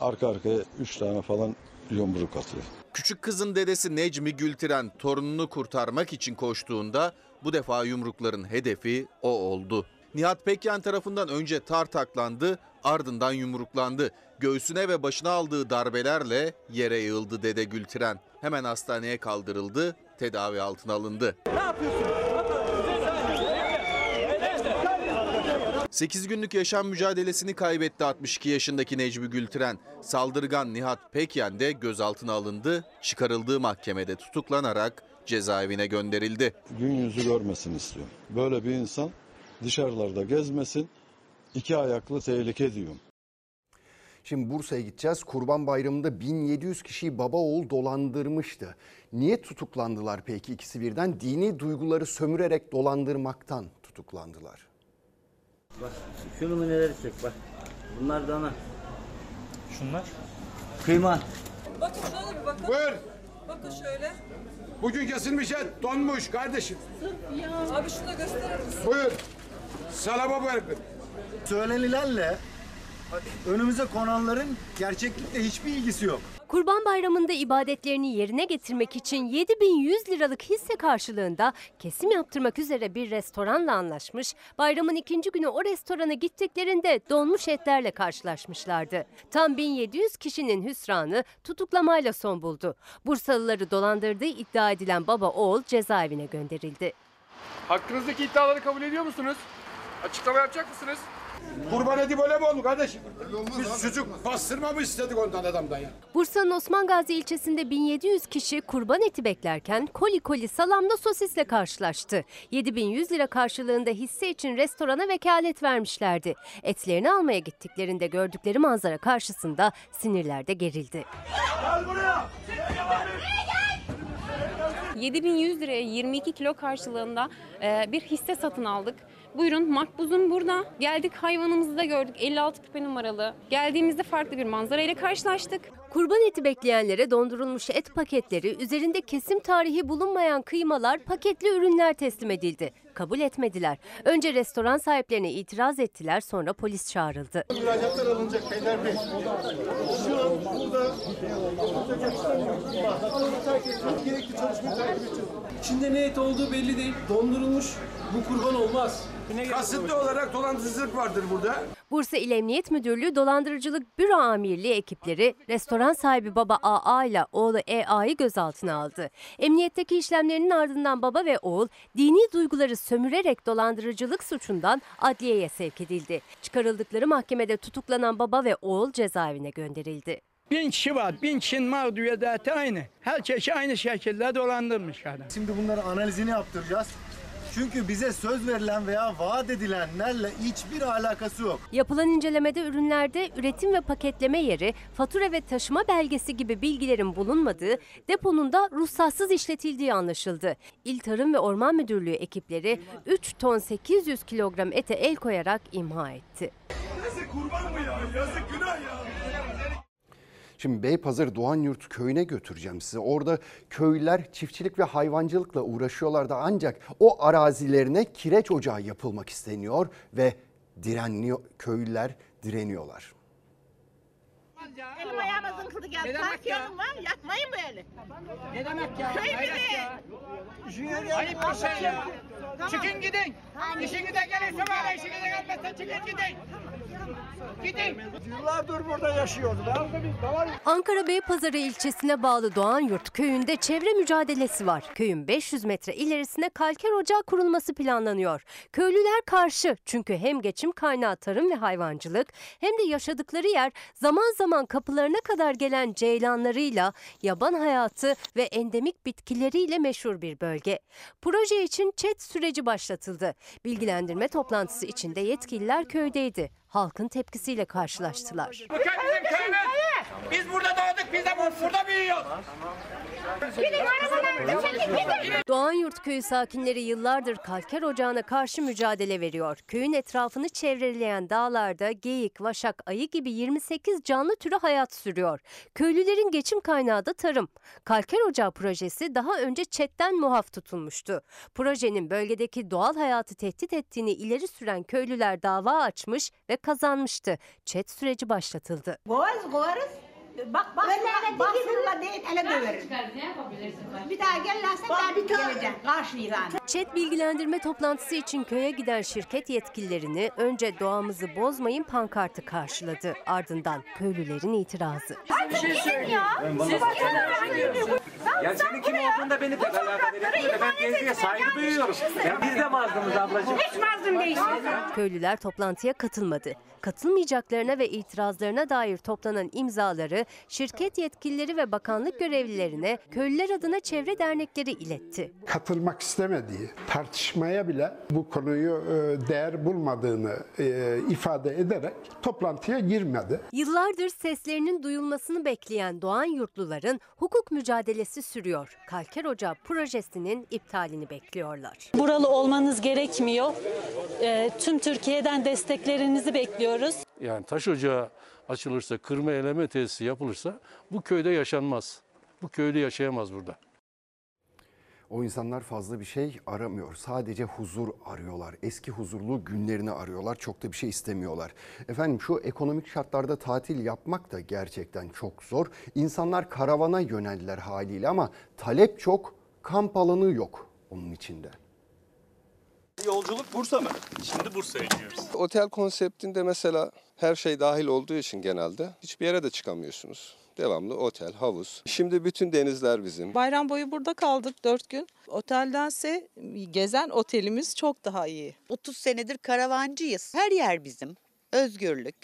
Speaker 33: arka arkaya 3 tane falan yumruk atıyor.
Speaker 7: Küçük kızın dedesi Necmi Gültiren torununu kurtarmak için koştuğunda bu defa yumrukların hedefi o oldu. Nihat Pekyan tarafından önce tartaklandı, ardından yumruklandı. Göğsüne ve başına aldığı darbelerle yere yığıldı dede Gültiren. Hemen hastaneye kaldırıldı, tedavi altına alındı.
Speaker 32: Ne yapıyorsun?
Speaker 7: 8 günlük yaşam mücadelesini kaybetti 62 yaşındaki Necmi Gültiren. Saldırgan Nihat Pekyen de gözaltına alındı, çıkarıldığı mahkemede tutuklanarak cezaevine gönderildi.
Speaker 33: Gün yüzü görmesin istiyorum. Böyle bir insan dışarılarda gezmesin, iki ayaklı tehlike diyorum.
Speaker 1: Şimdi Bursa'ya gideceğiz. Kurban Bayramı'nda 1700 kişiyi baba oğul dolandırmıştı. Niye tutuklandılar peki ikisi birden? Dini duyguları sömürerek dolandırmaktan tutuklandılar.
Speaker 34: Bak şu numuneleri çek bak. Bunlar dana.
Speaker 35: Şunlar?
Speaker 34: Kıyma.
Speaker 35: Bakın şöyle bir bakın.
Speaker 10: Buyur.
Speaker 35: Bakın şöyle.
Speaker 10: Bugün kesilmiş et donmuş kardeşim.
Speaker 35: Abi şunu da gösterir misin?
Speaker 10: Buyur. Salama bırakın.
Speaker 21: Söylenilenle önümüze konanların gerçeklikle hiçbir ilgisi yok.
Speaker 36: Kurban Bayramı'nda ibadetlerini yerine getirmek için 7100 liralık hisse karşılığında kesim yaptırmak üzere bir restoranla anlaşmış. Bayramın ikinci günü o restorana gittiklerinde donmuş etlerle karşılaşmışlardı. Tam 1700 kişinin hüsranı tutuklamayla son buldu. Bursalıları dolandırdığı iddia edilen baba oğul cezaevine gönderildi.
Speaker 37: Hakkınızdaki iddiaları kabul ediyor musunuz? Açıklama yapacak mısınız?
Speaker 38: Kurban edip öyle mi oldu kardeşim? Biz sucuk bastırma mı istedik ondan adamdan ya?
Speaker 36: Bursa'nın Osman Gazi ilçesinde 1700 kişi kurban eti beklerken koli koli salamla sosisle karşılaştı. 7100 lira karşılığında hisse için restorana vekalet vermişlerdi. Etlerini almaya gittiklerinde gördükleri manzara karşısında sinirler de gerildi.
Speaker 39: 7100 liraya 22 kilo karşılığında e, bir hisse satın aldık. Buyurun makbuzum burada. Geldik hayvanımızı da gördük 56 küpe numaralı. Geldiğimizde farklı bir manzara ile karşılaştık.
Speaker 36: Kurban eti bekleyenlere dondurulmuş et paketleri, üzerinde kesim tarihi bulunmayan kıymalar, paketli ürünler teslim edildi. Kabul etmediler. Önce restoran sahiplerine itiraz ettiler, sonra polis çağrıldı.
Speaker 40: İhracatlar alınacak Peyder Bey. Şu an burada gerekli çalışmayı takip edeceğiz.
Speaker 10: İçinde ne et olduğu belli değil. Dondurulmuş. Bu kurban olmaz.
Speaker 38: Kasıtlı olarak dolandırıcılık vardır burada.
Speaker 36: Bursa İl Emniyet Müdürlüğü Dolandırıcılık Büro Amirliği ekipleri restoran sahibi baba AA ile oğlu EA'yı gözaltına aldı. Emniyetteki işlemlerinin ardından baba ve oğul dini duyguları sömürerek dolandırıcılık suçundan adliyeye sevk edildi. Çıkarıldıkları mahkemede tutuklanan baba ve oğul cezaevine gönderildi.
Speaker 41: Bin kişi var. Bin kişinin mağduriyeti aynı. Herkesi aynı şekilde dolandırmış adam.
Speaker 40: Şimdi bunları analizini yaptıracağız. Çünkü bize söz verilen veya vaat edilenlerle hiçbir alakası yok.
Speaker 36: Yapılan incelemede ürünlerde üretim ve paketleme yeri, fatura ve taşıma belgesi gibi bilgilerin bulunmadığı, deponun da ruhsatsız işletildiği anlaşıldı. İl Tarım ve Orman Müdürlüğü ekipleri 3 ton 800 kilogram ete el koyarak imha etti.
Speaker 38: Yazık kurban mı ya? Yazık günah ya.
Speaker 1: Şimdi Beypazarı Doğanyurt köyüne götüreceğim sizi. Orada köylüler çiftçilik ve hayvancılıkla uğraşıyorlardı ancak o arazilerine kireç ocağı yapılmak isteniyor ve direnliyor köylüler direniyorlar.
Speaker 42: Elim ayağıma zınkıldı geldi. Tansiyonum var. Yakmayın böyle.
Speaker 10: Ne demek ya?
Speaker 42: Köy
Speaker 10: Hayret
Speaker 42: biri.
Speaker 10: ya. Ayıp bir şey ya. Çıkın gidin. İşinize gelirse böyle işinize gelmezse çıkın gidin. Gidin. Yıllardır burada yaşıyordu.
Speaker 36: Ankara Beypazarı ilçesine bağlı Doğanyurt köyünde çevre mücadelesi var. Köyün 500 metre ilerisine kalker ocağı kurulması planlanıyor. Köylüler karşı çünkü hem geçim kaynağı tarım ve hayvancılık hem de yaşadıkları yer zaman zaman kapılarına kadar gelen ceylanlarıyla, yaban hayatı ve endemik bitkileriyle meşhur bir bölge. Proje için çet süreci başlatıldı. Bilgilendirme toplantısı içinde yetkililer köydeydi. Halkın tepkisiyle karşılaştılar.
Speaker 10: Bu köy bizim köyümüz. Biz burada doğduk. Biz de bu- burada büyüyoruz.
Speaker 42: Gidin arabadan çekin gidin.
Speaker 36: Doğanyurt köyü sakinleri yıllardır kalker ocağına karşı mücadele veriyor. Köyün etrafını çevreleyen dağlarda geyik, vaşak, ayı gibi 28 canlı türü hayat sürüyor. Köylülerin geçim kaynağı da tarım. Kalker ocağı projesi daha önce çetten muhaf tutulmuştu. Projenin bölgedeki doğal hayatı tehdit ettiğini ileri süren köylüler dava açmış ve kazanmıştı. Çet süreci başlatıldı.
Speaker 42: Boğaz kovarız. Bak bak bak basınla değil ele döverim. Bir daha gelirse ben bir geleceğim. Karşı ilan.
Speaker 36: Çet bilgilendirme toplantısı için köye giden şirket yetkililerini önce doğamızı bozmayın pankartı karşıladı. Ardından köylülerin itirazı.
Speaker 42: Bir şey söyleyeyim. Siz
Speaker 10: Ya senin kim olduğunda beni pek alakadar etmiyor. Ben teyzeye saygı duyuyorum. Ya biz de mazlumuz ablacığım.
Speaker 42: Hiç mazlum değilsiniz.
Speaker 36: Köylüler toplantıya katılmadı. Katılmayacaklarına ve itirazlarına dair toplanan imzaları şirket yetkilileri ve bakanlık görevlilerine köylüler adına çevre dernekleri iletti.
Speaker 34: katılmak istemediği, tartışmaya bile bu konuyu e, değer bulmadığını e, ifade ederek toplantıya girmedi.
Speaker 36: Yıllardır seslerinin duyulmasını bekleyen Doğan yurtluların hukuk mücadelesi sürüyor. Kalker Ocağı projesinin iptalini bekliyorlar.
Speaker 43: Buralı olmanız gerekmiyor. Ee, tüm Türkiye'den desteklerinizi bekliyoruz.
Speaker 44: Yani taş ocağı açılırsa, kırma eleme tesisi yapılırsa bu köyde yaşanmaz. Bu köylü yaşayamaz burada.
Speaker 1: O insanlar fazla bir şey aramıyor. Sadece huzur arıyorlar. Eski huzurlu günlerini arıyorlar. Çok da bir şey istemiyorlar. Efendim şu ekonomik şartlarda tatil yapmak da gerçekten çok zor. İnsanlar karavana yöneldiler haliyle ama talep çok, kamp alanı yok onun içinde.
Speaker 45: Yolculuk Bursa mı? Şimdi Bursa'ya gidiyoruz.
Speaker 46: Otel konseptinde mesela her şey dahil olduğu için genelde hiçbir yere de çıkamıyorsunuz. Devamlı otel, havuz. Şimdi bütün denizler bizim.
Speaker 47: Bayram boyu burada kaldık 4 gün. Oteldense gezen otelimiz çok daha iyi.
Speaker 48: 30 senedir karavancıyız. Her yer bizim.
Speaker 49: özgürlük.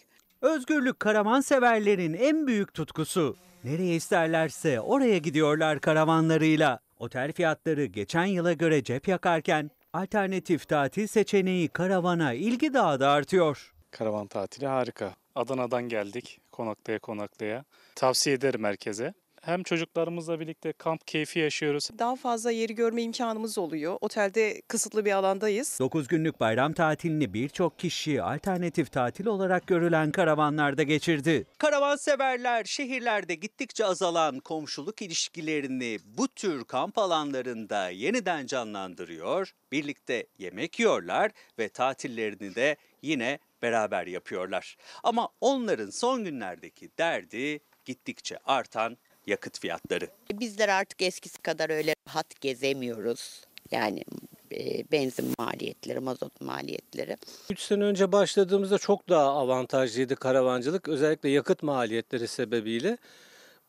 Speaker 50: Özgürlük karavanseverlerin en büyük tutkusu. Nereye isterlerse oraya gidiyorlar karavanlarıyla. Otel fiyatları geçen yıla göre cep yakarken alternatif tatil seçeneği karavana ilgi daha da artıyor.
Speaker 51: Karavan tatili harika. Adana'dan geldik konaklaya konaklaya. Tavsiye ederim herkese. Hem çocuklarımızla birlikte kamp keyfi yaşıyoruz.
Speaker 47: Daha fazla yeri görme imkanımız oluyor. Otelde kısıtlı bir alandayız.
Speaker 50: 9 günlük bayram tatilini birçok kişi alternatif tatil olarak görülen karavanlarda geçirdi. Karavanseverler şehirlerde gittikçe azalan komşuluk ilişkilerini bu tür kamp alanlarında yeniden canlandırıyor, birlikte yemek yiyorlar ve tatillerini de yine beraber yapıyorlar. Ama onların son günlerdeki derdi gittikçe artan yakıt fiyatları.
Speaker 49: Bizler artık eskisi kadar öyle rahat gezemiyoruz. Yani e, benzin maliyetleri, mazot maliyetleri.
Speaker 52: 3 sene önce başladığımızda çok daha avantajlıydı karavancılık. Özellikle yakıt maliyetleri sebebiyle.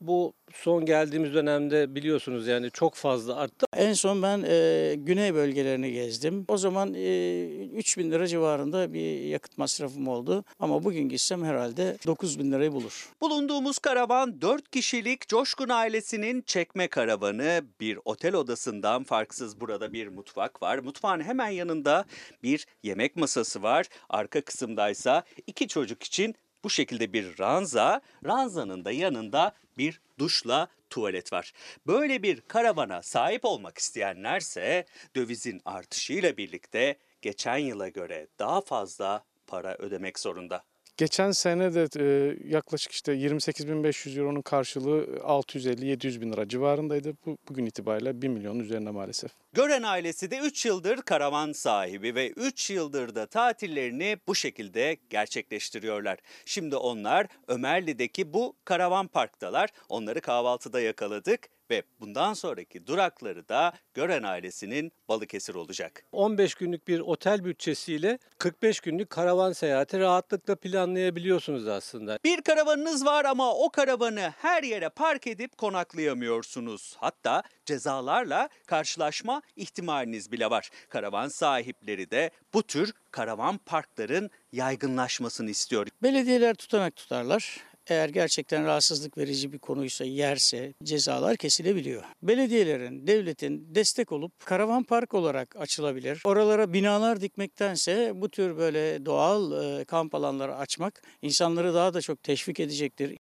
Speaker 52: Bu son geldiğimiz dönemde biliyorsunuz yani çok fazla arttı.
Speaker 53: En son ben e, güney bölgelerini gezdim. O zaman e, 3 bin lira civarında bir yakıt masrafım oldu. Ama bugün gitsem herhalde 9 bin lirayı bulur.
Speaker 50: Bulunduğumuz karavan 4 kişilik Coşkun ailesinin çekme karavanı. Bir otel odasından farksız burada bir mutfak var. Mutfağın hemen yanında bir yemek masası var. Arka kısımdaysa iki çocuk için bu şekilde bir ranza, ranzanın da yanında bir duşla tuvalet var. Böyle bir karavana sahip olmak isteyenlerse dövizin artışıyla birlikte geçen yıla göre daha fazla para ödemek zorunda.
Speaker 51: Geçen sene de e, yaklaşık işte 28.500 euronun karşılığı 650-700 bin lira civarındaydı. Bu, bugün itibariyle 1 milyonun üzerinde maalesef.
Speaker 50: Gören ailesi de 3 yıldır karavan sahibi ve 3 yıldır da tatillerini bu şekilde gerçekleştiriyorlar. Şimdi onlar Ömerli'deki bu karavan parktalar. Onları kahvaltıda yakaladık ve bundan sonraki durakları da Gören ailesinin Balıkesir olacak.
Speaker 52: 15 günlük bir otel bütçesiyle 45 günlük karavan seyahati rahatlıkla planlayabiliyorsunuz aslında.
Speaker 50: Bir karavanınız var ama o karavanı her yere park edip konaklayamıyorsunuz. Hatta cezalarla karşılaşma ihtimaliniz bile var. Karavan sahipleri de bu tür karavan parkların yaygınlaşmasını istiyor.
Speaker 53: Belediyeler tutanak tutarlar. Eğer gerçekten rahatsızlık verici bir konuysa, yerse cezalar kesilebiliyor. Belediyelerin, devletin destek olup karavan park olarak açılabilir. Oralara binalar dikmektense bu tür böyle doğal e, kamp alanları açmak insanları daha da çok teşvik edecektir.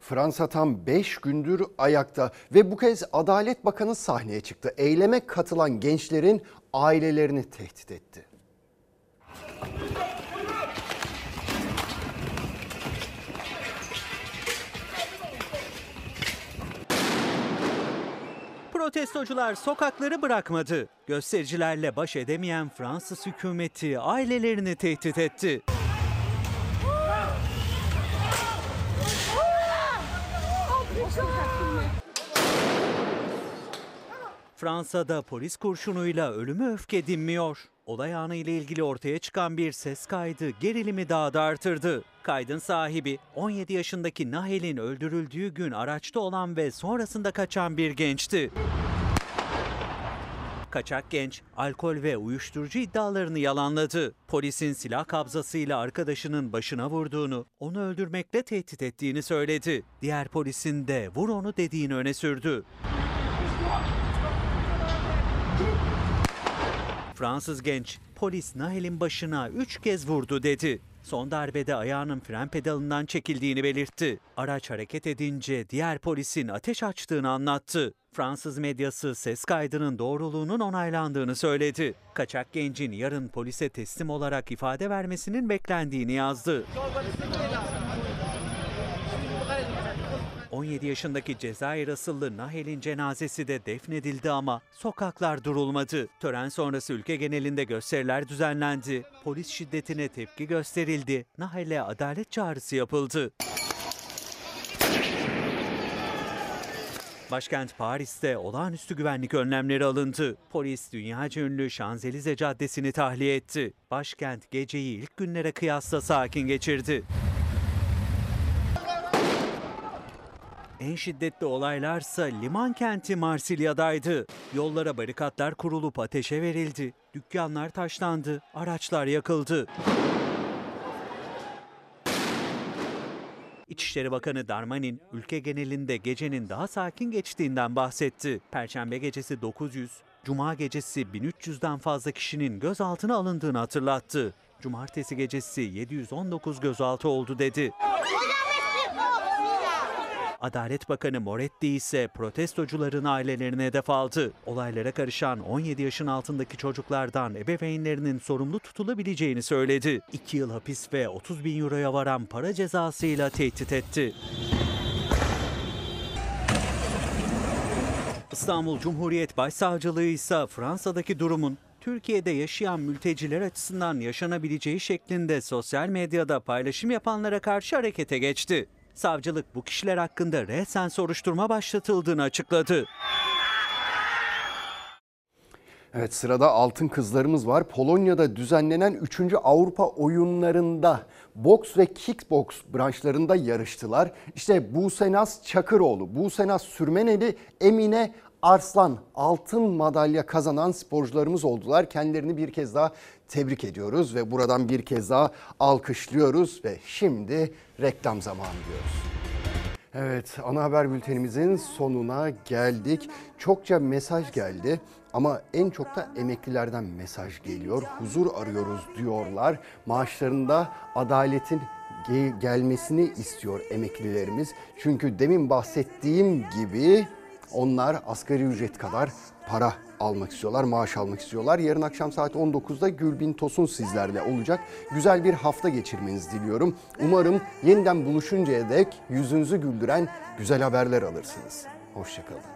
Speaker 1: Fransa tam 5 gündür ayakta ve bu kez Adalet Bakanı sahneye çıktı. Eyleme katılan gençlerin ailelerini tehdit etti.
Speaker 50: Protestocular sokakları bırakmadı. Göstericilerle baş edemeyen Fransız hükümeti ailelerini tehdit etti. Fransa'da polis kurşunuyla ölümü öfke dinmiyor. Olay anı ile ilgili ortaya çıkan bir ses kaydı gerilimi daha da artırdı. Kaydın sahibi 17 yaşındaki Nahel'in öldürüldüğü gün araçta olan ve sonrasında kaçan bir gençti. Kaçak genç alkol ve uyuşturucu iddialarını yalanladı. Polisin silah kabzasıyla arkadaşının başına vurduğunu, onu öldürmekle tehdit ettiğini söyledi. Diğer polisin de vur onu dediğini öne sürdü. Fransız genç, polis Nahel'in başına üç kez vurdu dedi. Son darbede ayağının fren pedalından çekildiğini belirtti. Araç hareket edince diğer polisin ateş açtığını anlattı. Fransız medyası ses kaydının doğruluğunun onaylandığını söyledi. Kaçak gencin yarın polise teslim olarak ifade vermesinin beklendiğini yazdı. 17 yaşındaki Cezayir asıllı Nahel'in cenazesi de defnedildi ama sokaklar durulmadı. Tören sonrası ülke genelinde gösteriler düzenlendi. Polis şiddetine tepki gösterildi. Nahel'e adalet çağrısı yapıldı. Başkent Paris'te olağanüstü güvenlik önlemleri alındı. Polis dünyaca ünlü Şanzelize Caddesi'ni tahliye etti. Başkent geceyi ilk günlere kıyasla sakin geçirdi. En şiddetli olaylarsa liman kenti Marsilya'daydı. Yollara barikatlar kurulup ateşe verildi. Dükkanlar taşlandı, araçlar yakıldı. İçişleri Bakanı Darmanin ülke genelinde gecenin daha sakin geçtiğinden bahsetti. Perşembe gecesi 900, Cuma gecesi 1300'den fazla kişinin gözaltına alındığını hatırlattı. Cumartesi gecesi 719 gözaltı oldu dedi. Adalet Bakanı Moretti ise protestocuların ailelerine hedef aldı. Olaylara karışan 17 yaşın altındaki çocuklardan ebeveynlerinin sorumlu tutulabileceğini söyledi. 2 yıl hapis ve 30 bin euroya varan para cezasıyla tehdit etti. İstanbul Cumhuriyet Başsavcılığı ise Fransa'daki durumun Türkiye'de yaşayan mülteciler açısından yaşanabileceği şeklinde sosyal medyada paylaşım yapanlara karşı harekete geçti. Savcılık bu kişiler hakkında resen soruşturma başlatıldığını açıkladı.
Speaker 1: Evet sırada altın kızlarımız var. Polonya'da düzenlenen 3. Avrupa oyunlarında boks ve kickboks branşlarında yarıştılar. İşte Busenas Çakıroğlu, Busenas Sürmeneli, Emine Arslan altın madalya kazanan sporcularımız oldular. Kendilerini bir kez daha tebrik ediyoruz ve buradan bir kez daha alkışlıyoruz ve şimdi reklam zamanı diyoruz. Evet, ana haber bültenimizin sonuna geldik. Çokça mesaj geldi ama en çok da emeklilerden mesaj geliyor. Huzur arıyoruz diyorlar. Maaşlarında adaletin ge- gelmesini istiyor emeklilerimiz. Çünkü demin bahsettiğim gibi onlar asgari ücret kadar para almak istiyorlar, maaş almak istiyorlar. Yarın akşam saat 19'da Gülbin Tosun sizlerle olacak. Güzel bir hafta geçirmenizi diliyorum. Umarım yeniden buluşuncaya dek yüzünüzü güldüren güzel haberler alırsınız. Hoşçakalın.